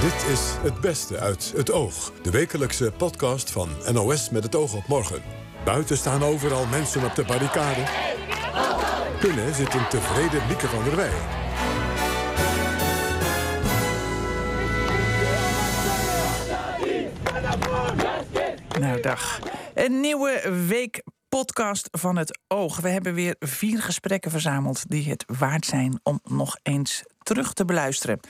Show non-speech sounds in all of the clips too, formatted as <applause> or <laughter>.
Dit is Het Beste uit Het Oog. De wekelijkse podcast van NOS met het oog op morgen. Buiten staan overal mensen op de barricade. Binnen zit een tevreden Mieke van der Wij. Nou, dag. Een nieuwe week podcast van het oog. We hebben weer vier gesprekken verzameld die het waard zijn om nog eens terug te beluisteren.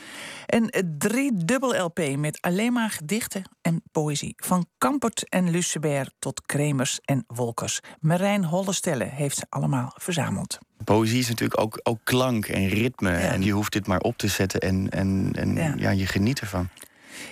Een driedubbel LP met alleen maar gedichten en poëzie. Van Kampert en Lucebert tot Kremers en Wolkers. Marijn Hollestelle heeft ze allemaal verzameld. Poëzie is natuurlijk ook, ook klank en ritme. En je hoeft dit maar op te zetten en, en, en ja. ja je geniet ervan.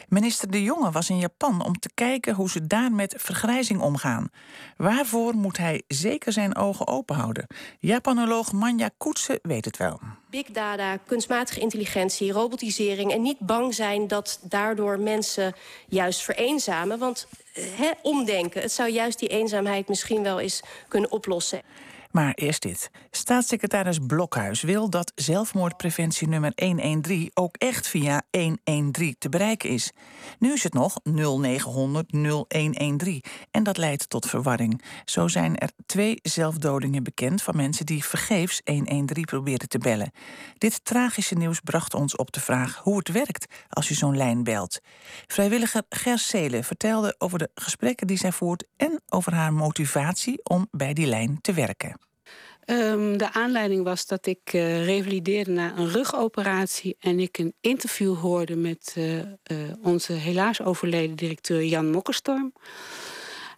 Minister De Jonge was in Japan om te kijken hoe ze daar met vergrijzing omgaan. Waarvoor moet hij zeker zijn ogen open houden? Japanoloog Manja Koetsen weet het wel. Big data, kunstmatige intelligentie, robotisering en niet bang zijn dat daardoor mensen juist vereenzamen. Want he, omdenken, het zou juist die eenzaamheid misschien wel eens kunnen oplossen. Maar eerst dit. Staatssecretaris Blokhuis wil dat zelfmoordpreventie nummer 113 ook echt via 113 te bereiken is. Nu is het nog 0900 0113 en dat leidt tot verwarring. Zo zijn er twee zelfdodingen bekend van mensen die vergeefs 113 probeerden te bellen. Dit tragische nieuws bracht ons op de vraag hoe het werkt als je zo'n lijn belt. Vrijwilliger Ger Seelen vertelde over de gesprekken die zij voert en over haar motivatie om bij die lijn te werken. Um, de aanleiding was dat ik uh, revalideerde na een rugoperatie en ik een interview hoorde met uh, uh, onze helaas overleden directeur Jan Mokkerstorm.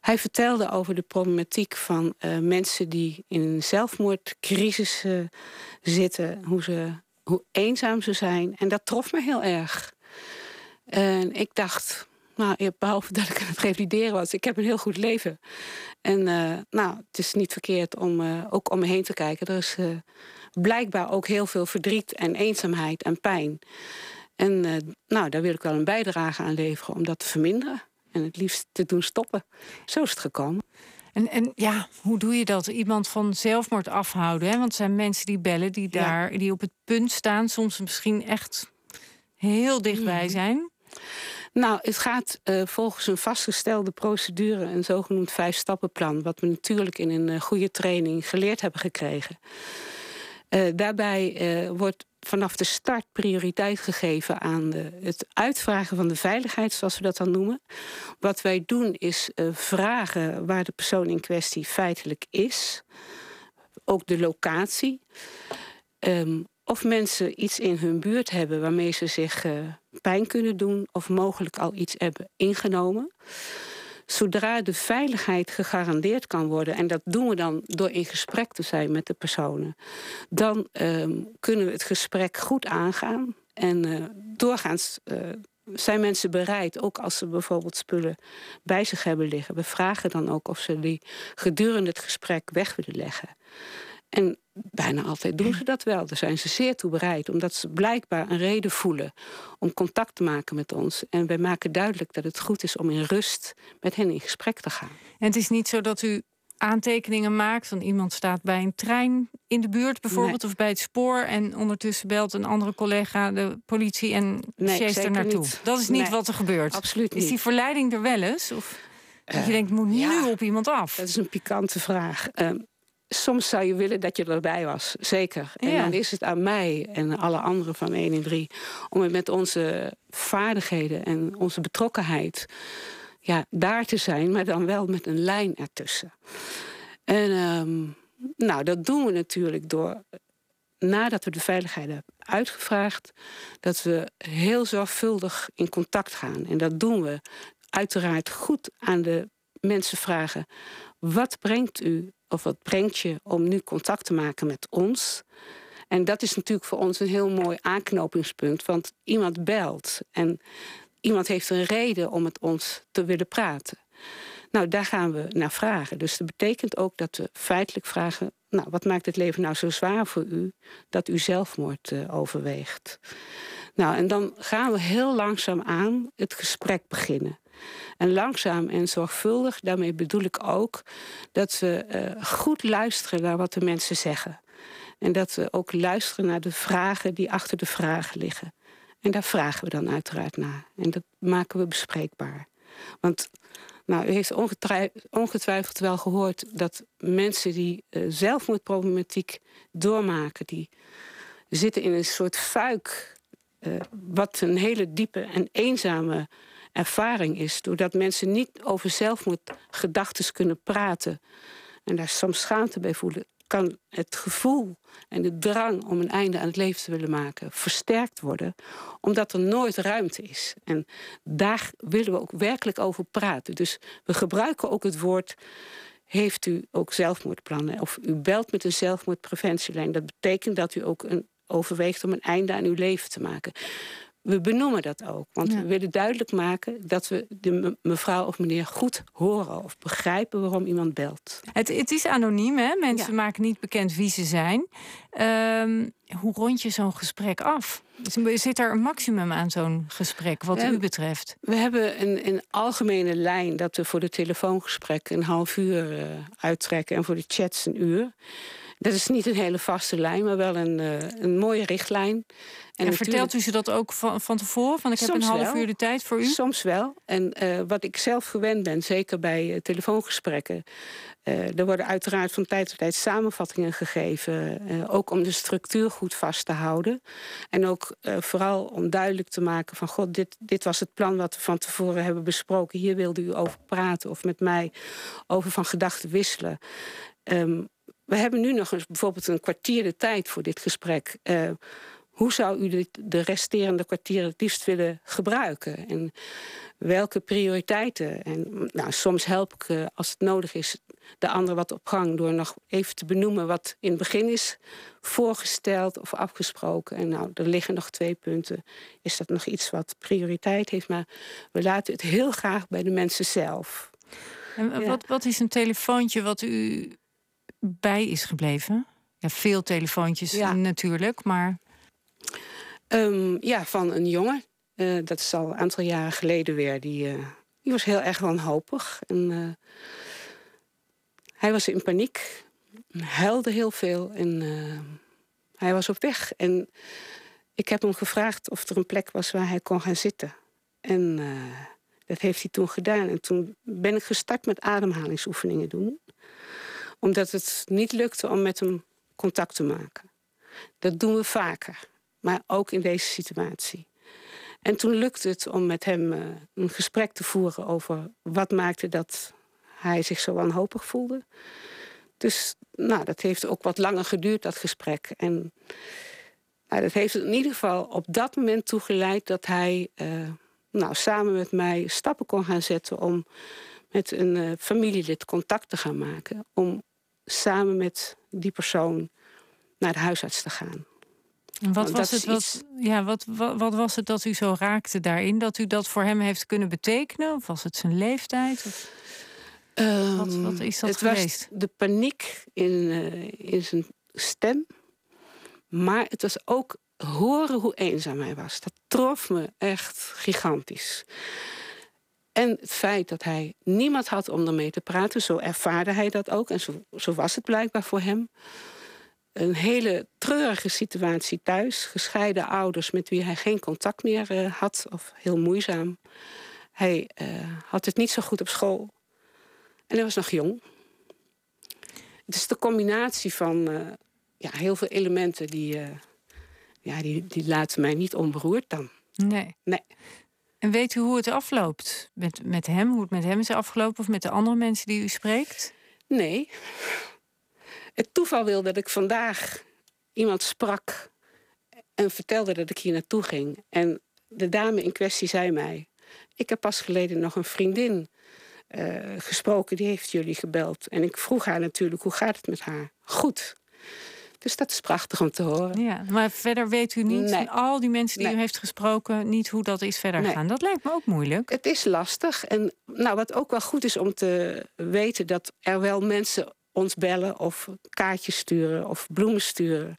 Hij vertelde over de problematiek van mensen die in een zelfmoordcrisis zitten, hoe, ze, hoe eenzaam ze zijn. En dat trof me heel erg. En ik dacht, nou, behalve <laughs> dat ik aan het revalideren was, ik heb een heel goed leven. En uh, nou, het is niet verkeerd om uh, ook om me heen te kijken. Er is uh, blijkbaar ook heel veel verdriet en eenzaamheid en pijn. En nou, daar wil ik wel een bijdrage aan leveren om dat te verminderen. En het liefst te doen stoppen. Zo is het gekomen. En, en ja, hoe doe je dat? Iemand van zelfmoord afhouden? Hè? Want er zijn mensen die bellen, die daar die op het punt staan, soms misschien echt heel dichtbij mhm. zijn. Nou, het gaat uh, volgens een vastgestelde procedure, een zogenoemd vijf-stappenplan, wat we natuurlijk in een uh, goede training geleerd hebben gekregen. Uh, daarbij wordt vanaf de start prioriteit gegeven aan de, het uitvragen van de veiligheid, zoals we dat dan noemen. Wat wij doen is vragen waar de persoon in kwestie feitelijk is, ook de locatie. Um, of mensen iets in hun buurt hebben waarmee ze zich uh, pijn kunnen doen of mogelijk al iets hebben ingenomen. Zodra de veiligheid gegarandeerd kan worden, en dat doen we dan door in gesprek te zijn met de personen, dan um, kunnen we het gesprek goed aangaan. En uh, doorgaans uh, zijn mensen bereid, ook als ze bijvoorbeeld spullen bij zich hebben liggen. We vragen dan ook of ze die gedurende het gesprek weg willen leggen. En bijna altijd doen ze dat wel. Daar zijn ze zeer toe bereid, omdat ze blijkbaar een reden voelen om contact te maken met ons. En wij maken duidelijk dat het goed is om in rust met hen in gesprek te gaan. En het is niet zo dat u aantekeningen maakt van iemand staat bij een trein in de buurt bijvoorbeeld of bij het spoor en ondertussen belt een andere collega de politie en nee, er naartoe. Niet. Dat is niet wat er gebeurt. Absoluut niet. Is die verleiding er wel eens? Of dat je denkt, moet nu op iemand af? Dat is een pikante vraag. Uh, soms zou je willen dat je erbij was, zeker. En dan is het aan mij en alle anderen van 1 en 3 om het met onze vaardigheden en onze betrokkenheid ja, daar te zijn, maar dan wel met een lijn ertussen. En um, nou, dat doen we natuurlijk door, nadat we de veiligheid hebben uitgevraagd, dat we heel zorgvuldig in contact gaan. En dat doen we uiteraard goed aan de mensen vragen: wat brengt u of wat brengt je om nu contact te maken met ons? En dat is natuurlijk voor ons een heel mooi aanknopingspunt, want iemand belt en iemand heeft een reden om met ons te willen praten. Nou, daar gaan we naar vragen. Dus dat betekent ook dat we feitelijk vragen: nou, wat maakt het leven nou zo zwaar voor u dat u zelfmoord uh, overweegt? Nou, en dan gaan we heel langzaam aan het gesprek beginnen. En langzaam en zorgvuldig, daarmee bedoel ik ook dat we uh, goed luisteren naar wat de mensen zeggen. En dat we ook luisteren naar de vragen die achter de vragen liggen. En daar vragen we dan uiteraard naar. En dat maken we bespreekbaar. Want nou, u heeft ongetwijfeld wel gehoord dat mensen die uh, zelfmoordproblematiek doormaken, die zitten in een soort fuik, uh, wat een hele diepe en eenzame ervaring is. Doordat mensen niet over zelfmoordgedachten kunnen praten en daar soms schaamte bij voelen, kan het gevoel en de drang om een einde aan het leven te willen maken versterkt worden, omdat er nooit ruimte is. En daar willen we ook werkelijk over praten. Dus we gebruiken ook het woord. Heeft u ook zelfmoordplannen? Of u belt met een zelfmoordpreventielijn. Dat betekent dat u ook een, overweegt om een einde aan uw leven te maken we benoemen dat ook. Want we willen duidelijk maken dat we de mevrouw of meneer goed horen of begrijpen waarom iemand belt. Het, het is anoniem, hè? Mensen maken niet bekend wie ze zijn. Ehm, hoe rond je zo'n gesprek af? Zit er een maximum aan zo'n gesprek, wat u betreft? We hebben een, een, algemene lijn dat we voor de telefoongesprekken een half uur uh, uittrekken en voor de chats een uur. Dat is niet een hele vaste lijn, maar wel een, uh, een mooie richtlijn. En, vertelt u ze dat ook van, van tevoren? Van ik heb een half uur de tijd voor u? Soms wel. En uh, wat ik zelf gewend ben, zeker bij uh, telefoongesprekken. Er worden uiteraard van tijd tot tijd samenvattingen gegeven. ook om de structuur goed vast te houden. En ook vooral om duidelijk te maken van... God, dit, dit was het plan wat we van tevoren hebben besproken. Hier wilde u over praten of met mij over van gedachten wisselen. Um, we hebben nu nog eens bijvoorbeeld een kwartier de tijd voor dit gesprek. Uh, hoe zou u de, resterende kwartier het liefst willen gebruiken? En welke prioriteiten? En nou, soms help ik, uh, als het nodig is, de ander wat op gang door nog even te benoemen wat in het begin is voorgesteld of afgesproken. En nou, er liggen nog twee punten. Is dat nog iets wat prioriteit heeft? Maar we laten het heel graag bij de mensen zelf. En wat, wat is een telefoontje wat u bij is gebleven? Ja, veel telefoontjes natuurlijk, maar. Um, ja, van een jongen. Uh, dat is al een aantal jaren geleden weer. Die, uh, die was heel erg wanhopig. En, uh, hij was in paniek. Huilde heel veel. En hij was op weg. En ik heb hem gevraagd of er een plek was waar hij kon gaan zitten. En dat heeft hij toen gedaan. En toen ben ik gestart met ademhalingsoefeningen doen omdat het niet lukte om met hem contact te maken. Dat doen we vaker, maar ook in deze situatie. En toen lukte het om met hem uh, een gesprek te voeren over wat maakte dat hij zich zo wanhopig voelde. Dus nou, dat heeft ook wat langer geduurd, dat gesprek. En nou, dat heeft in ieder geval op dat moment toegeleid dat hij uh, nou, samen met mij stappen kon gaan zetten om met een uh, familielid contact te gaan maken. Om samen met die persoon naar de huisarts te gaan. En wat was, het, wat, ja, wat, wat, wat, was het dat u zo raakte daarin? Dat u dat voor hem heeft kunnen betekenen? Of was het zijn leeftijd? Of... Um, wat, wat, is dat het geweest? Was de paniek in, uh, in zijn stem. Maar het was ook horen hoe eenzaam hij was. Dat trof me echt gigantisch. En het feit dat hij niemand had om ermee te praten, zo ervaarde hij dat ook. En zo, zo was het blijkbaar voor hem. Een hele treurige situatie thuis. Gescheiden ouders met wie hij geen contact meer uh, had, of heel moeizaam. Hij uh, had het niet zo goed op school. En hij was nog jong. Het is de combinatie van uh, ja, heel veel elementen die, ja, die, die laten mij niet onberoerd dan. Nee. nee. En weet u hoe het afloopt met, met hem? Hoe het met hem is afgelopen of met de andere mensen die u spreekt? Nee. Het toeval wil dat ik vandaag iemand sprak en vertelde dat ik hier naartoe ging. En de dame in kwestie zei mij: Ik heb pas geleden nog een vriendin uh, gesproken, die heeft jullie gebeld. En ik vroeg haar natuurlijk: Hoe gaat het met haar? Goed. Dus dat is prachtig om te horen. Ja, maar verder weet u niet, nee. al die mensen die u heeft gesproken, niet hoe dat is verder nee. gaan. Dat lijkt me ook moeilijk. Het is lastig. En nou, wat ook wel goed is om te weten, dat er wel mensen ons bellen of kaartjes sturen of bloemen sturen.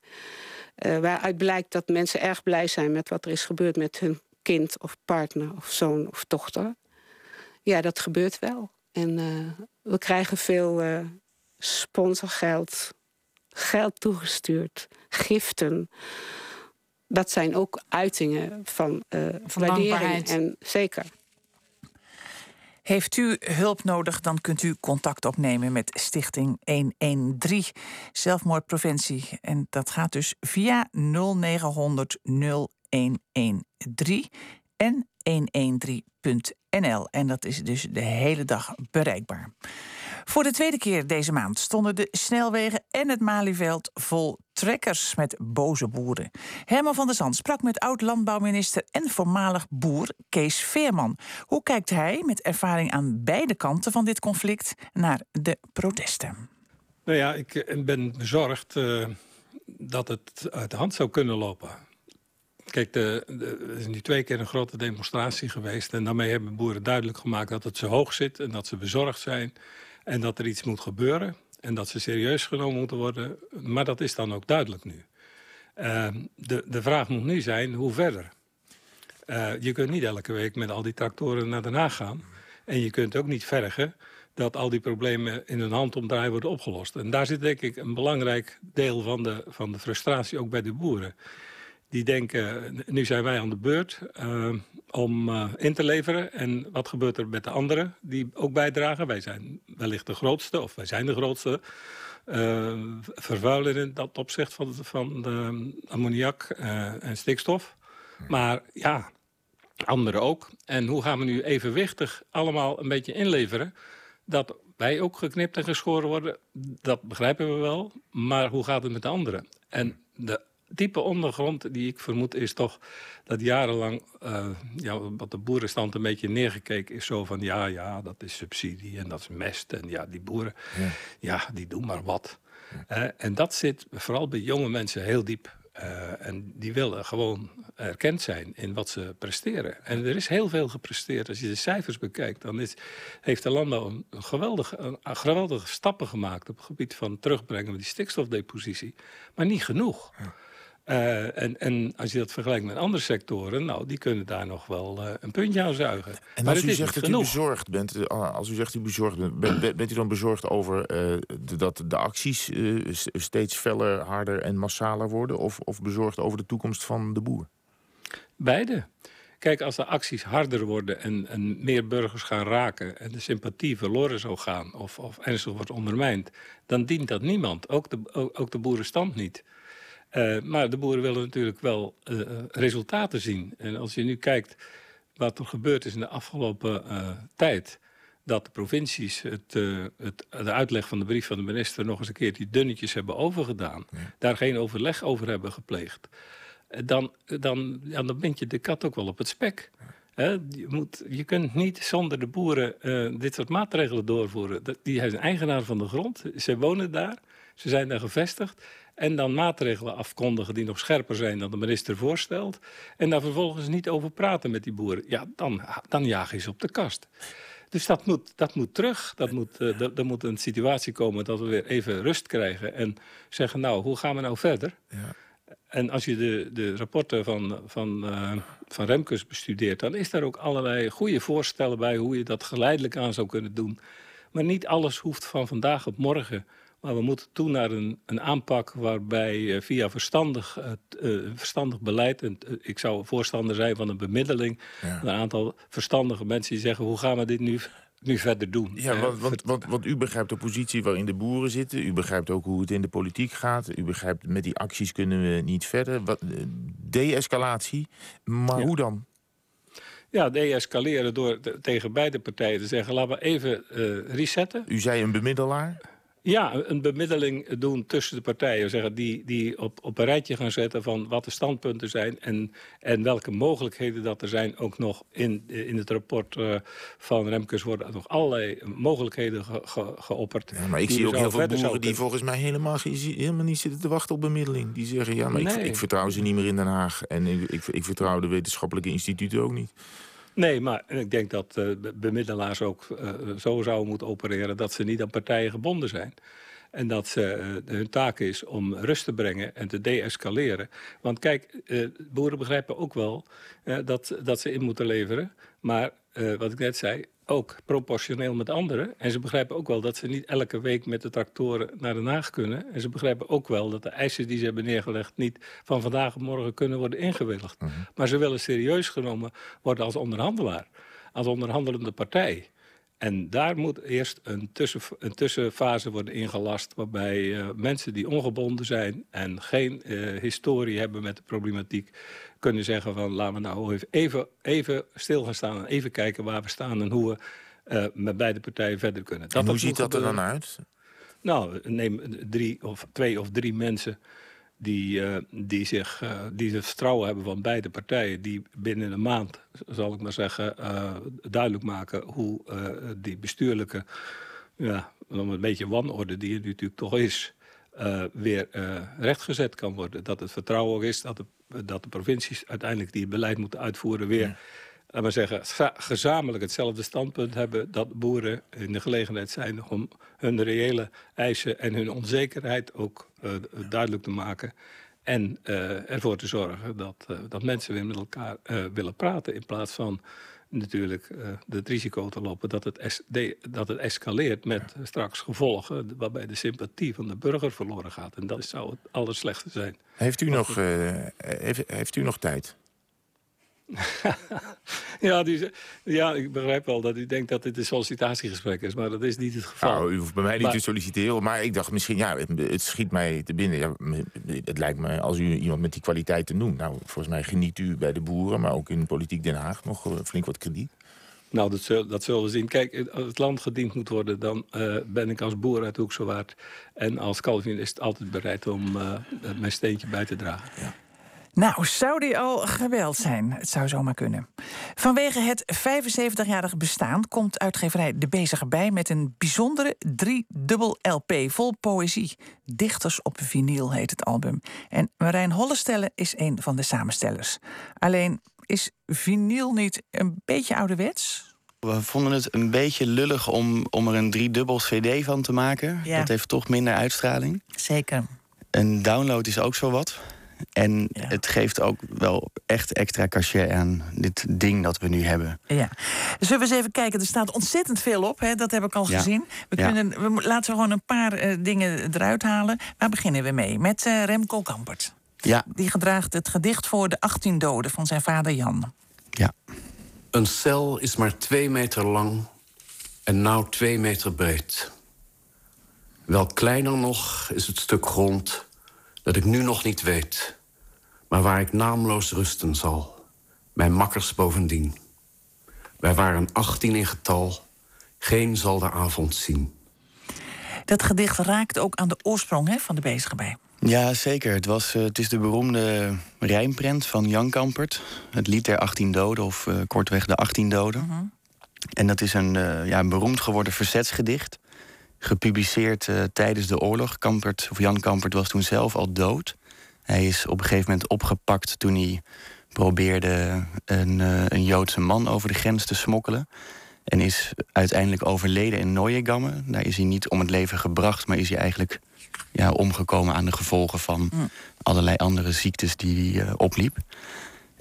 Uh, waaruit blijkt dat mensen erg blij zijn met wat er is gebeurd met hun kind of partner of zoon of dochter. Ja, dat gebeurt wel. En uh, we krijgen veel uh, sponsorgeld geld toegestuurd, giften. dat zijn ook uitingen van, uh, van waardering. En zeker. Heeft u hulp nodig, dan kunt u contact opnemen met Stichting 113 Zelfmoordpreventie. En dat gaat dus via 0900 0113 en 113.nl. En dat is dus de hele dag bereikbaar. Voor de tweede keer deze maand stonden de snelwegen en het Malieveld vol trekkers met boze boeren. Herman van der Zand sprak met oud-landbouwminister en voormalig boer Kees Veerman. Hoe kijkt hij met ervaring aan beide kanten van dit conflict naar de protesten? Nou ja, ik eh, ben bezorgd uh, dat het uit de hand zou kunnen lopen. Kijk, de, er is nu twee keer een grote demonstratie geweest... en daarmee hebben boeren duidelijk gemaakt dat het zo hoog zit... en dat ze bezorgd zijn en dat er iets moet gebeuren en dat ze serieus genomen moeten worden. Maar dat is dan ook duidelijk nu. Uh, de, de vraag moet nu zijn, hoe verder? Uh, je kunt niet elke week met al die tractoren naar Den Haag gaan. En je kunt ook niet vergen dat al die problemen in een handomdraai worden opgelost. En daar zit denk ik een belangrijk deel van de, van de frustratie ook bij de boeren die denken, nu zijn wij aan de beurt uh, om uh, in te leveren. En wat gebeurt er met de anderen die ook bijdragen? Wij zijn wellicht de grootste, of wij zijn de grootste uh, vervuiler in dat opzicht van, van de ammoniak en stikstof. Maar ja, anderen ook. En hoe gaan we nu evenwichtig allemaal een beetje inleveren... dat wij ook geknipt en geschoren worden, dat begrijpen we wel. Maar hoe gaat het met de anderen? En de diepe ondergrond die ik vermoed is toch dat jarenlang uh, ja, wat de boerenstand een beetje neergekeken is. Zo van ja, ja, dat is subsidie en dat is mest. En ja, die boeren, ja, ja die doen maar wat. Uh, en dat zit vooral bij jonge mensen heel diep. Uh, en die willen gewoon erkend zijn in wat ze presteren. En er is heel veel gepresteerd. Als je de cijfers bekijkt, dan is, heeft de landbouw een, geweldige, een, geweldige stappen gemaakt op het gebied van terugbrengen van die stikstofdepositie. Maar niet genoeg. Ja. Uh, en, en, als je dat vergelijkt met andere sectoren, nou, die kunnen daar nog wel uh, een puntje aan zuigen. En als u zegt dat u bezorgd bent, uh, als u zegt u bezorgd bent, bent, bent u dan bezorgd over de, dat de acties steeds feller, harder en massaler worden? Of, of bezorgd over de toekomst van de boer? Beide. Kijk, als de acties harder worden en, en, meer burgers gaan raken... en de sympathie verloren zou gaan of, of ernstig wordt ondermijnd... dan dient dat niemand, ook de, ook, ook de boerenstand niet. Uh, maar de boeren willen natuurlijk wel uh, resultaten zien. En als je nu kijkt wat er gebeurd is in de afgelopen uh, tijd... dat de provincies het, het, de uitleg van de brief van de minister... nog eens een keer die dunnetjes hebben overgedaan... Ja. daar geen overleg over hebben gepleegd... dan, dan, ja, dan bind je de kat ook wel op het spek. Ja. je, moet, je kunt niet zonder de boeren dit soort maatregelen doorvoeren. Die zijn eigenaar van de grond, ze wonen daar, ze zijn daar gevestigd... En dan maatregelen afkondigen die nog scherper zijn dan de minister voorstelt. En daar vervolgens niet over praten met die boeren. Ja, dan, dan jaag je ze op de kast. Dus dat moet, dat moet terug. Dat moet, uh, er moet een situatie komen dat we weer even rust krijgen. En zeggen, nou, hoe gaan we nou verder? Ja. En als je de, de rapporten van, van, uh, van Remkes bestudeert... dan is daar ook allerlei goede voorstellen bij... hoe je dat geleidelijk aan zou kunnen doen. Maar niet alles hoeft van vandaag op morgen maar we moeten toe naar een, een aanpak waarbij uh, via verstandig, uh, verstandig beleid... en ik zou voorstander zijn van een bemiddeling... Ja. een aantal verstandige mensen die zeggen... hoe gaan we dit nu nu verder doen. Ja, want, want, want, want, u begrijpt de positie waarin de boeren zitten. U begrijpt ook hoe het in de politiek gaat. U begrijpt, met die acties kunnen we niet verder. De-escalatie, maar ja. hoe dan? Ja, de-escaleren door tegen beide partijen te zeggen... laten we even uh, resetten. U zei een bemiddelaar? Ja, een bemiddeling doen tussen de partijen. Zeggen, die die op, op een rijtje gaan zetten van wat de standpunten zijn... en, en welke mogelijkheden dat er zijn. Ook nog in, in het rapport uh, van Remkes worden nog allerlei mogelijkheden ge, ge, geopperd. Ja, maar ik zie ook heel veel boeren die volgens mij helemaal, helemaal niet zitten te wachten op bemiddeling. Die zeggen, ja, maar nee. ik, ik, vertrouw ze niet meer in Den Haag. En ik, ik, ik vertrouw de wetenschappelijke instituten ook niet. Nee, maar ik denk dat uh, bemiddelaars ook uh, zo zouden moeten opereren... dat ze niet aan partijen gebonden zijn. En dat ze, uh, hun taak is om rust te brengen en te deescaleren. Want kijk, boeren begrijpen ook wel dat, dat ze in moeten leveren. Maar uh, wat ik net zei, ook proportioneel met anderen. En ze begrijpen ook wel dat ze niet elke week met de tractoren naar Den Haag kunnen. En ze begrijpen ook wel dat de eisen die ze hebben neergelegd... niet van vandaag op morgen kunnen worden ingewilligd. Mhm. Maar ze willen serieus genomen worden als onderhandelaar. Als onderhandelende partij. En daar moet eerst een, tussen, een tussenfase worden ingelast... waarbij uh, mensen die ongebonden zijn en geen uh, historie hebben met de problematiek... kunnen zeggen van laten we nou even, even stil gaan staan... en even kijken waar we staan en hoe we uh, met beide partijen verder kunnen. Dat en hoe ziet dat er dan uit? Nou, neem drie of twee of drie mensen die, uh, die, zich, uh, die het vertrouwen hebben van beide partijen... die binnen een maand, zal ik maar zeggen, duidelijk maken... hoe die bestuurlijke, ja, een beetje wanorde die er natuurlijk toch is... weer rechtgezet kan worden. Dat het vertrouwen ook is dat de, dat de provincies uiteindelijk die beleid moeten uitvoeren... weer ja laten we zeggen, gezamenlijk hetzelfde standpunt hebben... dat boeren in de gelegenheid zijn om hun reële eisen en hun onzekerheid ook uh, duidelijk te maken. En ervoor te zorgen dat, dat mensen weer met elkaar willen praten... in plaats van natuurlijk het risico te lopen dat het, dat het escaleert... met straks gevolgen waarbij de sympathie van de burger verloren gaat. En dat zou het allerslechtste zijn. Heeft u, nog, heeft, heeft u nog tijd? <laughs> ja, die, ja, ik begrijp wel dat u denkt dat dit een sollicitatiegesprek is, maar dat is niet het geval. Nou, u hoeft bij mij niet te solliciteren, maar ik dacht misschien, ja, het, schiet mij te binnen. Ja, het lijkt me, als u iemand met die kwaliteiten noemt, nou, volgens mij geniet u bij de boeren, maar ook in politiek Den Haag nog eh, flink wat krediet. Nou, dat, zul, dat zullen we zien. Kijk, als het land gediend moet worden... dan uh, ben ik als boer uit Hoeksewaard en als Calvinist altijd bereid om uh, mijn steentje bij te dragen. Ja. Nou, zou die al geweld zijn? Het zou zomaar kunnen. Vanwege het 75-jarige bestaan komt uitgeverij De Bezige Bij... met een bijzondere driedubbel LP vol poëzie. Dichters op vinyl heet het album. En Marijn Hollestelle is een van de samenstellers. Alleen, is vinyl niet een beetje ouderwets? We vonden het een beetje lullig om, om er een driedubbel cd van te maken. Ja. Dat heeft toch minder uitstraling. Zeker. Een download is ook zo wat. En het geeft ook wel echt extra cachet aan dit ding dat we nu hebben. Ja. Zullen we eens even kijken? Er staat ontzettend veel op, hè? dat heb ik al gezien. We kunnen, we, laten we gewoon een paar uh, dingen eruit halen. Waar beginnen we mee? Met uh, Remco Kampert. Ja. Die gedraagt het gedicht voor de 18 doden van zijn vader Jan. Ja. Een cel is maar twee meter lang en nou twee meter breed. Wel kleiner nog is het stuk grond dat ik nu nog niet weet, maar waar ik naamloos rusten zal. Mijn makkers bovendien. Wij waren achttien in getal, geen zal de avond zien. Dat gedicht raakt ook aan de oorsprong hè, van de bezige bij. Ja, zeker. Het, was, uh, het is de beroemde rijmprent van Jan Kampert. Het lied der 18 doden, of uh, kortweg de 18 doden. Uh -huh. En dat is een, uh, ja, een beroemd geworden verzetsgedicht gepubliceerd uh, tijdens de oorlog. Kampert, of Jan Kampert was toen zelf al dood. Hij is op een gegeven moment opgepakt toen hij probeerde een, uh, een Joodse man over de grens te smokkelen. En is uiteindelijk overleden in Neuengamme. Daar is hij niet om het leven gebracht, maar is hij eigenlijk ja, omgekomen aan de gevolgen van mm. allerlei andere ziektes die hij uh, opliep.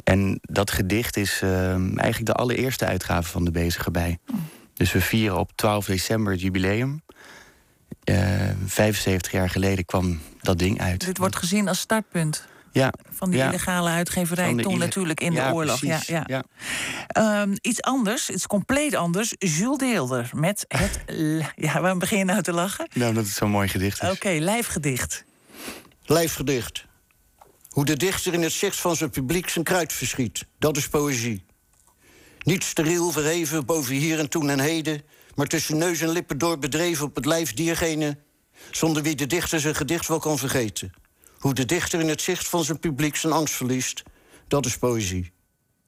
En dat gedicht is eigenlijk de allereerste uitgave van de Bezige Bij. Mm. Dus we vieren op 12 december het jubileum. 75 jaar geleden kwam dat ding uit. Dit wordt gezien als startpunt. Ja, van die illegale uitgeverij toen natuurlijk in de oorlog. Ja, ja. ja. Um, iets anders, iets compleet anders. Jules Deelder met het... <laughs> ja, waarom begin je nou te lachen? Nou, dat het zo'n mooi gedicht is. Oké, okay, lijfgedicht. Lijfgedicht. Hoe de dichter in het zicht van zijn publiek zijn kruid verschiet. Dat is poëzie. Niet steriel verheven boven hier en toen en heden maar tussen neus en lippen door bedreven op het lijf diergene... zonder wie de dichter zijn gedicht wel kan vergeten. Hoe de dichter in het zicht van zijn publiek zijn angst verliest, dat is poëzie.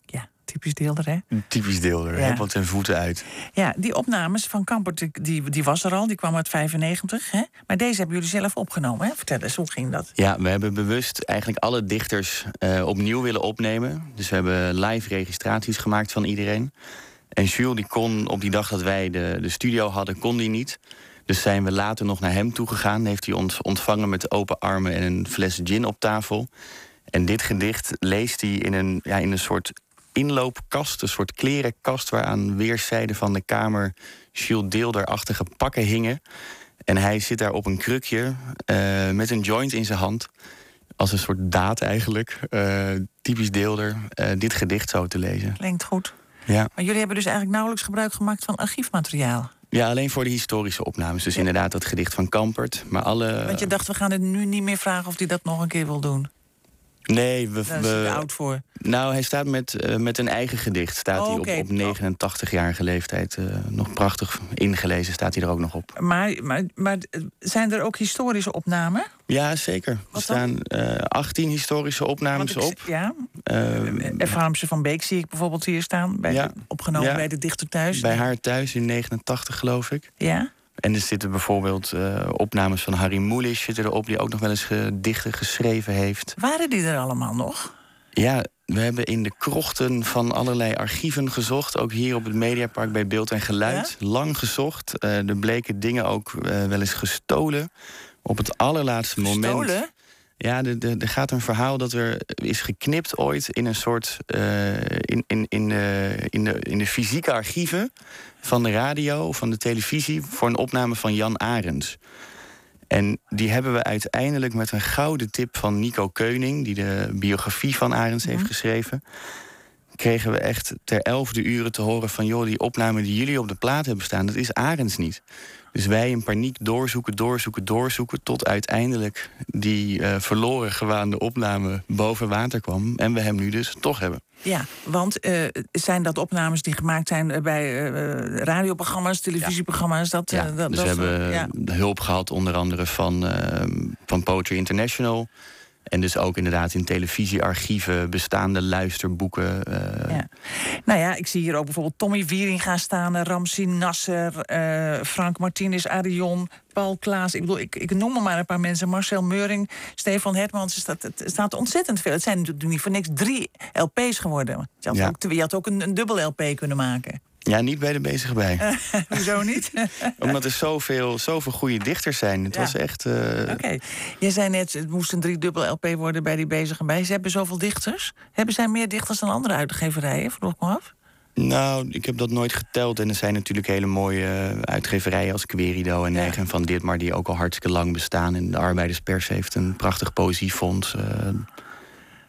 Ja, typisch deelder, hè? Typisch deelder, ja. want zijn voeten uit. Ja, die opnames van Kampert, die, die was er al, die kwam uit 95. Hè? Maar deze hebben jullie zelf opgenomen, hè? Vertel eens, hoe ging dat? Ja, we hebben bewust eigenlijk alle dichters uh, opnieuw willen opnemen. Dus we hebben live registraties gemaakt van iedereen. En Jules die kon op die dag dat wij de, de studio hadden, kon die niet. Dus zijn we later nog naar hem toegegaan. Heeft hij ons ontvangen met open armen en een fles gin op tafel. En dit gedicht leest hij in een, ja, in een soort inloopkast, een soort klerenkast... waar aan weerszijden van de kamer Jules Deelder-achtige pakken hingen. En hij zit daar op een krukje uh, met een joint in zijn hand... als een soort daad eigenlijk, uh, typisch Deelder, uh, dit gedicht zo te lezen. Klinkt goed. Ja. Maar jullie hebben dus eigenlijk nauwelijks gebruik gemaakt van archiefmateriaal. Ja, alleen voor de historische opnames. Dus inderdaad dat gedicht van Kampert. Maar alle... Want je dacht, we gaan het nu niet meer vragen of hij dat nog een keer wil doen. Nee, we, Daar is hij te oud voor. Nou, hij staat met, uh, met een eigen gedicht. Staat Oh, hij op, op 89-jarige leeftijd. uh, nog prachtig ingelezen staat hij er ook nog op. Maar, maar, maar zijn er ook historische opnamen? Ja, zeker. Wat er staan uh, 18 historische opnames ik- op. Ja, F. Harmse van Beek zie ik bijvoorbeeld hier staan. Bij Ja. opgenomen Ja. bij de dichter thuis. bij haar thuis in 89, geloof ik. Ja? En er zitten bijvoorbeeld uh, opnames van Harry Mulisch zitten erop... die ook nog wel eens gedichten geschreven heeft. Waren die er allemaal nog? Ja, we hebben in de krochten van allerlei archieven gezocht. Ook hier op het Mediapark bij Beeld en Geluid. Lang gezocht. Eh, er bleken dingen ook eh, wel eens gestolen. Op het allerlaatste moment. Stolen? Ja, er- gaat een verhaal dat er is geknipt ooit in een soort. eh, in, in, in, de, in, de, in de fysieke archieven van de radio van de televisie. voor een opname van Jan Arends. En die hebben we uiteindelijk met een gouden tip van Nico Keuning, die de biografie van Arends heeft geschreven. Kregen we echt ter elfde uren te horen van joh, die opname die jullie op de plaat hebben staan, dat is Arends niet. Dus wij in paniek doorzoeken, doorzoeken, doorzoeken. Tot uiteindelijk die eh, verloren gewaande opname boven water kwam. En we hem nu dus toch hebben. Ja, want eh, zijn dat opnames die gemaakt zijn eh, bij radioprogramma's, televisieprogramma's? Dat, Ja, dat, dus dat we hebben ja. hulp gehad, onder andere van, van Poetry International. En dus ook inderdaad in televisiearchieven, bestaande luisterboeken. eh, Ja. Nou ja, ik zie hier ook bijvoorbeeld Tommy Wieringa staan, eh, Ramsi Nasser, eh, Frank Martinez, Arion, Paul Klaas. Ik bedoel, ik, ik noem er maar een paar mensen. Marcel Meuring, Stefan. Er staat, het staat ontzettend veel. Het zijn natuurlijk niet voor niks drie LP's geworden. Je had Ja. ook, je had ook een, een dubbel LP kunnen maken. Ja, niet bij de bezige bij. <laughs> Hoezo niet? <laughs> Omdat er zoveel, zoveel goede dichters zijn. Het Ja. was echt. eh, Oké. Jij zei net, het moest een driedubbel LP worden bij die bezige bij. Ze hebben zoveel dichters. Hebben zij meer dichters dan andere uitgeverijen? Vroeg me af. Nou, ik heb dat nooit geteld. En er zijn natuurlijk hele mooie eh, uitgeverijen als Querido en Ja. Negen van Ditmar... die ook al hartstikke lang bestaan. En de Arbeiderspers heeft een prachtig poëziefonds eh,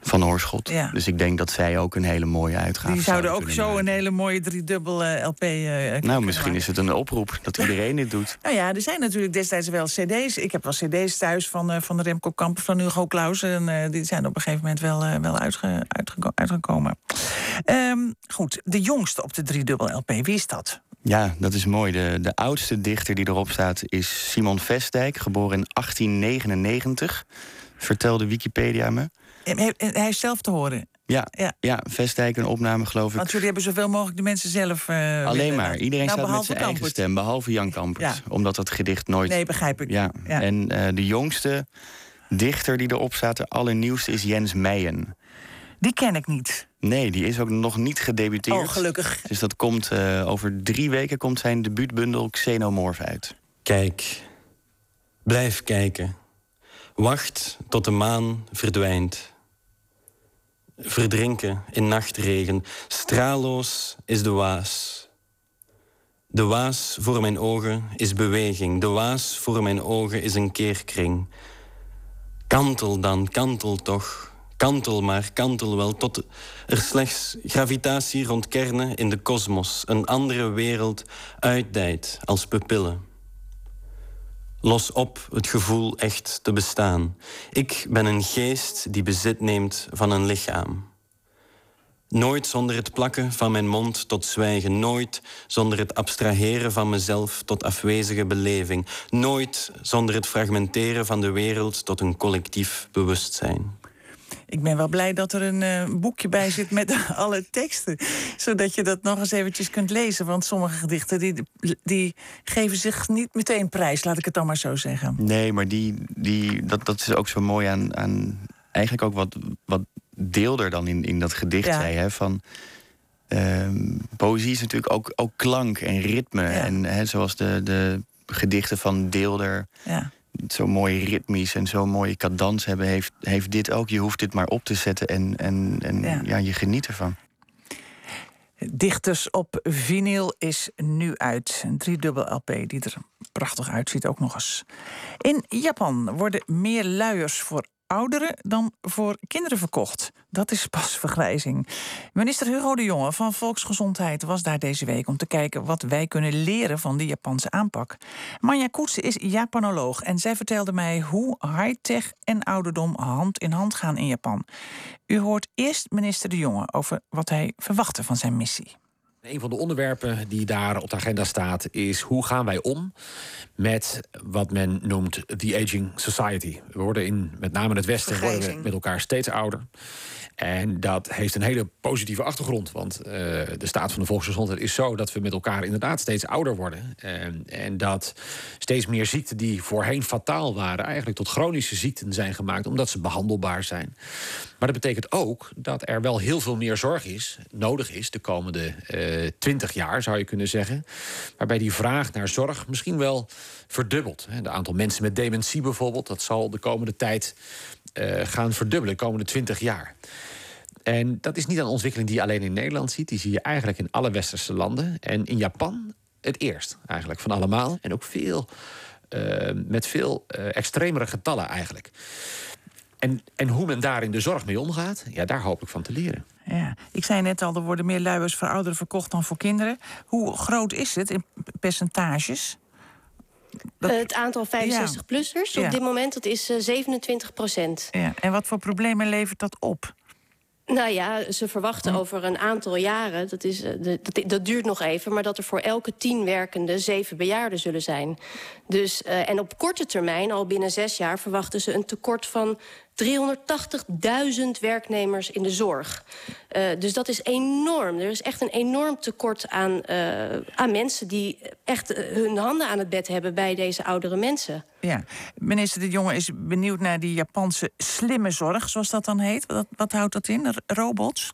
van Oorschot. Ja. Dus ik denk dat zij ook een hele mooie uitgave Die zouden ook zo maken. een hele mooie driedubbel eh, LP eh, kunnen Nou, misschien maken. is het een oproep dat iedereen dit doet. Nou ja, er zijn natuurlijk destijds wel cd's. Ik heb wel cd's thuis van, eh, van de Remco Kamper, van Hugo Claus. En eh, die zijn op een gegeven moment wel, eh, wel uitge- uitgeko- uitgekomen. Ehm, goed, de jongste op de driedubbel LP, wie is dat? Ja, dat is mooi. De, de oudste dichter die erop staat is Simon Vestdijk, geboren in 1899. Vertelde Wikipedia me. Eh, Hij, hij is zelf te horen. Ja, Ja. ja. Vestdijk een opname geloof ik. Want jullie hebben zoveel mogelijk de mensen zelf. eh, Alleen willen- maar. Iedereen Nou, staat met zijn eigen stem, behalve Jan Kampert. Ja. Omdat dat gedicht nooit... Nee, begrijp ik. Ja. Ja. En eh, de jongste dichter die erop staat, de allernieuwste, is Jens Meijen. Die ken ik niet. Nee, die is ook nog niet gedebuteerd. Oh, gelukkig. Dus dat komt eh, over drie weken komt zijn debuutbundel Xenomorph uit. Kijk, blijf kijken. Wacht tot de maan verdwijnt. Verdrinken in nachtregen, straalloos is de waas. De waas voor mijn ogen is beweging, de waas voor mijn ogen is een keerkring. Kantel dan, kantel toch. Kantel maar, kantel wel, tot er slechts gravitatie rond kernen in de kosmos, een andere wereld uitdijt als pupillen. Los op het gevoel echt te bestaan. Ik ben een geest die bezit neemt van een lichaam. Nooit zonder het plakken van mijn mond tot zwijgen. Nooit zonder het abstraheren van mezelf tot afwezige beleving. Nooit zonder het fragmenteren van de wereld tot een collectief bewustzijn. Ik ben wel blij dat er een eh, boekje bij zit met <laughs> alle teksten. Zodat je dat nog eens eventjes kunt lezen. Want sommige gedichten die, die geven zich niet meteen prijs, laat ik het dan maar zo zeggen. Nee, maar die, die, dat, dat is ook zo mooi aan, aan eigenlijk ook wat, wat deelder dan in, in dat gedicht Ja. zei. Hè, van, ehm, poëzie is natuurlijk ook, ook klank en ritme. En hè, zoals de, de gedichten van Deelder Ja. Zo mooi ritmisch en zo'n mooie cadans hebben, heeft, heeft dit ook. Je hoeft dit maar op te zetten en, en, en Ja. ja. je geniet ervan. Dichters op vinyl is nu uit. Een driedubbel LP die er prachtig uitziet ook nog eens. In Japan worden meer luiers voor ouderen dan voor kinderen verkocht. Dat is pas <laughs> vergrijzing. Minister Hugo de Jonge van Volksgezondheid was daar deze week om te kijken wat wij kunnen leren van die Japanse aanpak. Manja Koetsen is Japanoloog en zij vertelde mij hoe high-tech en ouderdom hand in hand gaan in Japan. U hoort eerst minister de Jonge over wat hij verwachtte van zijn missie. Een van de onderwerpen die daar op de agenda staat is hoe gaan wij om met wat men noemt the aging society. We worden in met name in het Westen worden we met elkaar steeds ouder. En dat heeft een hele positieve achtergrond. Want uh, de staat van de volksgezondheid is zo dat we met elkaar inderdaad steeds ouder worden. En, en dat steeds meer ziekten die voorheen fataal waren, eigenlijk tot chronische ziekten zijn gemaakt, omdat ze behandelbaar zijn. Maar dat betekent ook dat er wel heel veel meer zorg is, nodig is de komende uh, twintig jaar, zou je kunnen zeggen. Waarbij die vraag naar zorg misschien wel verdubbelt. Het aantal mensen met dementie bijvoorbeeld, dat zal de komende tijd uh, gaan verdubbelen, de komende twintig jaar. En dat is niet een ontwikkeling die je alleen in Nederland ziet. Die zie je eigenlijk in alle westerse landen. En in Japan het eerst eigenlijk van allemaal. En ook veel, uh, met veel uh, extremere getallen eigenlijk. En, en hoe men daar in de zorg mee omgaat, ja, daar hoop ik van te leren. Ja, ik zei net al, er worden meer luiers voor ouderen verkocht dan voor kinderen. Hoe groot is het in percentages? Dat... het aantal 65-plussers ja. op dit moment dat is uh, 27 procent. Ja. En wat voor problemen levert dat op? Nou ja, ze verwachten hm. over een aantal jaren, dat, is, dat, dat, duurt nog even... maar dat er voor elke tien werkenden zeven bejaarden zullen zijn. Dus, uh, en op korte termijn, al binnen zes jaar... verwachten ze een tekort van 380.000 werknemers in de zorg. Uh, dus dat is enorm. Er is echt een enorm tekort aan, uh, aan mensen... die echt hun handen aan het bed hebben bij deze oudere mensen. Ja, minister De Jonge is benieuwd naar die Japanse slimme zorg, zoals dat dan heet. Wat houdt dat in? Robots?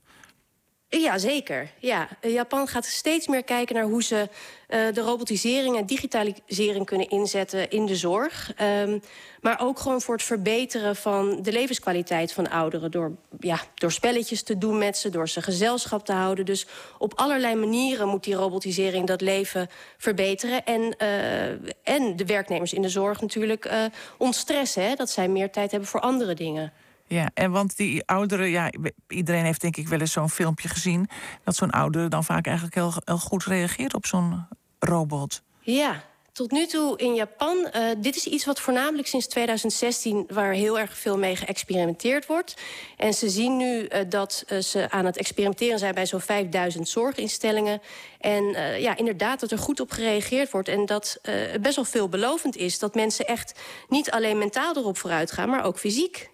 Ja, zeker. Ja. Japan gaat steeds meer kijken naar hoe ze uh, de robotisering en digitalisering kunnen inzetten in de zorg. Um, maar ook gewoon voor het verbeteren van de levenskwaliteit van ouderen. Door, ja, door spelletjes te doen met ze, door ze gezelschap te houden. Dus op allerlei manieren moet die robotisering dat leven verbeteren. En, uh, en de werknemers in de zorg natuurlijk uh, ontstressen. Hè, dat zij meer tijd hebben voor andere dingen. Ja, en want die ouderen, ja, iedereen heeft denk ik wel eens zo'n filmpje gezien. Dat zo'n oudere dan vaak eigenlijk heel, goed reageert op zo'n robot. Ja, tot nu toe in Japan, uh, dit is iets wat voornamelijk sinds 2016... waar heel erg veel mee geëxperimenteerd wordt. En ze zien nu uh, dat uh, ze aan het experimenteren zijn... bij zo'n 5000 zorginstellingen. En ja, inderdaad dat er goed op gereageerd wordt... en dat het best wel veelbelovend is... dat mensen echt niet alleen mentaal erop vooruit gaan... maar ook fysiek.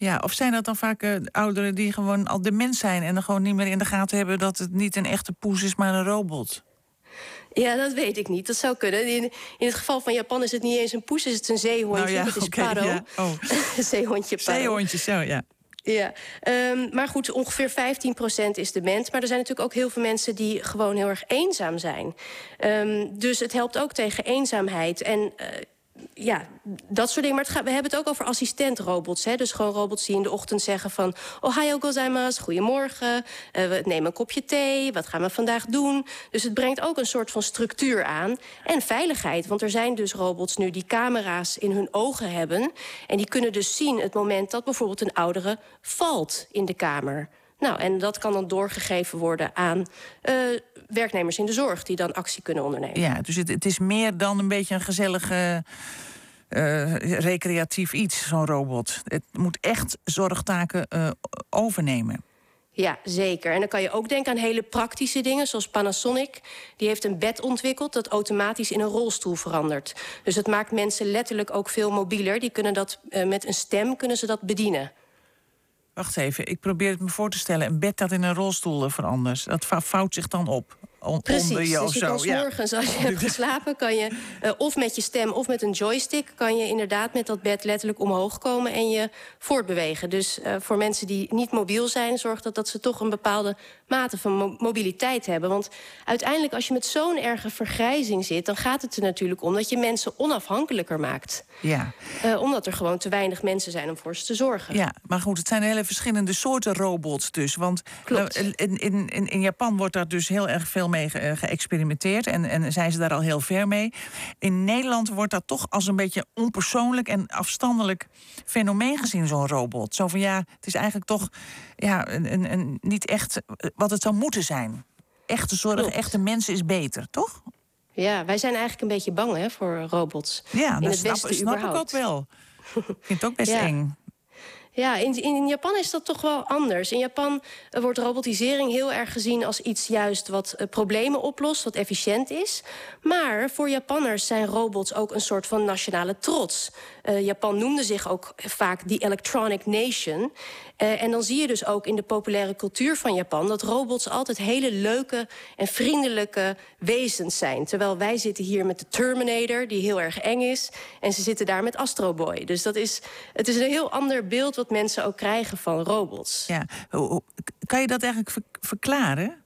Ja, of zijn dat dan vaak uh, ouderen die gewoon al dement zijn... en dan gewoon niet meer in de gaten hebben dat het niet een echte poes is, maar een robot? Ja, dat weet ik niet. Dat zou kunnen. In, in het geval van Japan is het niet eens een poes, is het een zeehondje. Nou ja, dat is okay, paro. Ja. <laughs> Oh. Zeehondje paro. Zeehondje, zo, ja. Ja, um, maar goed, ongeveer 15% is dement. Maar er zijn natuurlijk ook heel veel mensen die gewoon heel erg eenzaam zijn. Um, dus het helpt ook tegen eenzaamheid. En uh, ja, dat soort dingen. Maar we hebben het ook over assistentrobots. Hè? Dus gewoon robots die in de ochtend zeggen van... Ohio gozaimasu, goedemorgen, uh, we nemen een kopje thee... wat gaan we vandaag doen? Dus het brengt ook een soort van structuur aan. En veiligheid, want er zijn dus robots nu... die camera's in hun ogen hebben. En die kunnen dus zien het moment dat bijvoorbeeld een oudere valt in de kamer. Nou, en dat kan dan doorgegeven worden aan uh, werknemers in de zorg... die dan actie kunnen ondernemen. Ja, dus het, het is meer dan een beetje een gezellige... Uh, recreatief iets, zo'n robot. Het moet echt zorgtaken uh, overnemen. Ja, zeker. En dan kan je ook denken aan hele praktische dingen, zoals Panasonic. Die heeft een bed ontwikkeld dat automatisch in een rolstoel verandert. Dus het maakt mensen letterlijk ook veel mobieler. Die kunnen dat uh, met een stem kunnen ze dat bedienen. Wacht even, ik probeer het me voor te stellen. Een bed dat in een rolstoel verandert, dat vouwt zich dan op. Precies, onder je dus je zo. kan morgens als je <laughs> hebt geslapen, kan je uh, of met je stem of met een joystick, kan je inderdaad met dat bed letterlijk omhoog komen en je voortbewegen. Dus uh, voor mensen die niet mobiel zijn, zorgt dat dat ze toch een bepaalde mate van mo mobiliteit hebben. Want uiteindelijk, als je met zo'n erge vergrijzing zit, dan gaat het er natuurlijk om dat je mensen onafhankelijker maakt. Ja. Uh, omdat er gewoon te weinig mensen zijn om voor ze te zorgen. Ja, maar goed, het zijn hele verschillende soorten robots dus. Want Klopt. in, in, in Japan wordt daar dus heel erg veel mee ge geëxperimenteerd. En, en zijn ze daar al heel ver mee. In Nederland wordt dat toch als een beetje onpersoonlijk en afstandelijk fenomeen gezien, zo'n robot. Zo van ja, het is eigenlijk toch ja, een, een, een, niet echt wat het zou moeten zijn. Echte zorg, echte mensen is beter, toch? Ja, wij zijn eigenlijk een beetje bang hè, voor robots. Ja, in dat het snap, Westen snap ik ook wel. Ik vind het ook best <laughs> Ja. eng. Ja, in, in Japan is dat toch wel anders. In Japan eh, wordt robotisering heel erg gezien als iets juist wat eh, problemen oplost, wat efficiënt is. Maar voor Japanners zijn robots ook een soort van nationale trots. Eh, Japan noemde zich ook vaak die Electronic Nation. Eh, en dan zie je dus ook in de populaire cultuur van Japan dat robots altijd hele leuke en vriendelijke wezens zijn. Terwijl wij zitten hier met de Terminator, die heel erg eng is. En ze zitten daar met Astro Boy. Dus dat is, het is een heel ander beeld wat mensen ook krijgen van robots. Ja. Kan je dat eigenlijk ver- verklaren?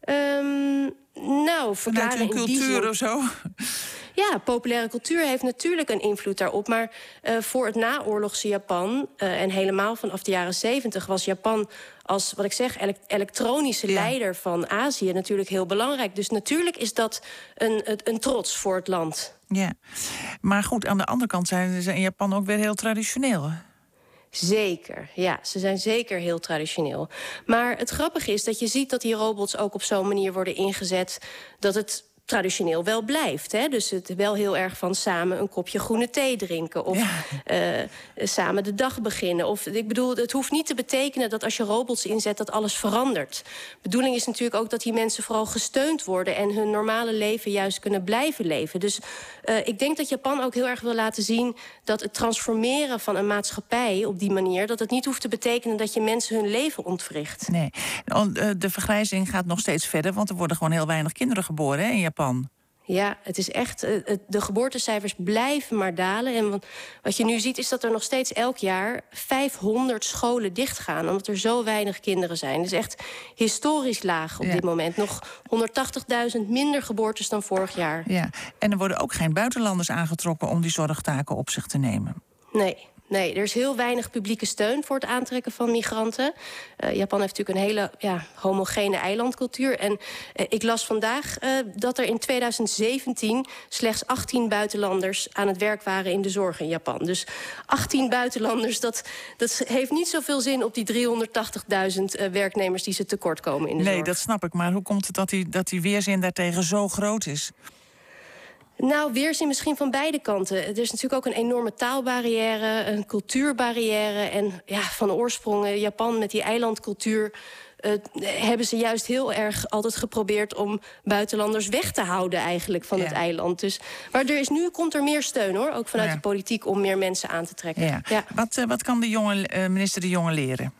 Ehm, nou, verklaren cultuur zin- of zo? <laughs> Ja, populaire cultuur heeft natuurlijk een invloed daarop. Maar eh, voor het naoorlogse Japan, eh, en helemaal vanaf de jaren zeventig... was Japan als, wat ik zeg, elek- elektronische leider van Azië natuurlijk heel belangrijk. Dus natuurlijk is dat een, een, een trots voor het land. Ja. Maar goed, aan de andere kant zijn ze in Japan ook weer heel traditioneel. Zeker, ja, ze zijn zeker heel traditioneel. Maar het grappige is dat je ziet dat die robots ook op zo'n manier worden ingezet dat het traditioneel wel blijft. Hè? Dus het wel heel erg van samen een kopje groene thee drinken of eh, samen de dag beginnen. Of ik bedoel, het hoeft niet te betekenen dat als je robots inzet dat alles verandert. De bedoeling is natuurlijk ook dat die mensen vooral gesteund worden en hun normale leven juist kunnen blijven leven. Dus eh, ik denk dat Japan ook heel erg wil laten zien dat het transformeren van een maatschappij op die manier, dat het niet hoeft te betekenen dat je mensen hun leven ontwricht. Nee. Eh, De vergrijzing gaat nog steeds verder, want er worden gewoon heel weinig kinderen geboren hè, in Japan. Ja, het is echt. eh, De geboortecijfers blijven maar dalen. En wat- wat je nu ziet, is dat er nog steeds elk jaar 500 scholen dichtgaan. Omdat er zo weinig kinderen zijn. Het is echt historisch laag op Ja. dit moment. Nog 180.000 minder geboortes dan vorig jaar. Ja. En er worden ook geen buitenlanders aangetrokken om die zorgtaken op zich te nemen. Nee. Nee, er is heel weinig publieke steun voor het aantrekken van migranten. Eh, Japan heeft natuurlijk een hele ja, homogene eilandcultuur. En eh, ik las vandaag eh, dat er in 2017 slechts 18 buitenlanders aan het werk waren in de zorg in Japan. Dus 18 buitenlanders, dat, dat heeft niet zoveel zin op die 380.000 eh, werknemers die ze tekort komen in de Nee, zorg. dat snap ik. Maar hoe komt het dat die, dat die weerzin daartegen zo groot is? Nou, weerzin misschien van beide kanten. Er is natuurlijk ook een enorme taalbarrière, een cultuurbarrière. En ja, van oorsprong, eh, Japan met die eilandcultuur. eh, hebben ze juist heel erg altijd geprobeerd om buitenlanders weg te houden eigenlijk van het eiland. Dus, maar er is nu komt er meer steun hoor, ook vanuit Ja. de politiek om meer mensen aan te trekken. Ja. Wat, eh, wat kan de jonge, minister De Jonge leren?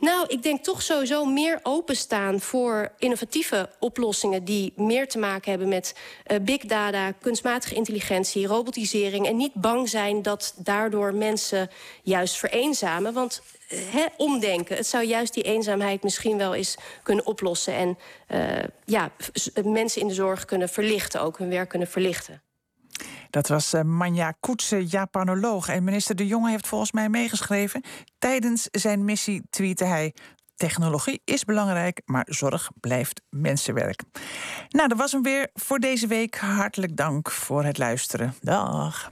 Nou, ik denk toch sowieso meer openstaan voor innovatieve oplossingen die meer te maken hebben met eh, big data, kunstmatige intelligentie, robotisering. En niet bang zijn dat daardoor mensen juist vereenzamen. Want eh, omdenken, het zou juist die eenzaamheid misschien wel eens kunnen oplossen. En eh, ja, mensen in de zorg kunnen verlichten, ook hun werk kunnen verlichten. Dat was eh, Manja Koetse, Japanoloog. En minister De Jonge heeft volgens mij meegeschreven. Tijdens zijn missie tweette hij... Technologie is belangrijk, maar zorg blijft mensenwerk. Nou, dat was hem weer voor deze week. Hartelijk dank voor het luisteren. Dag.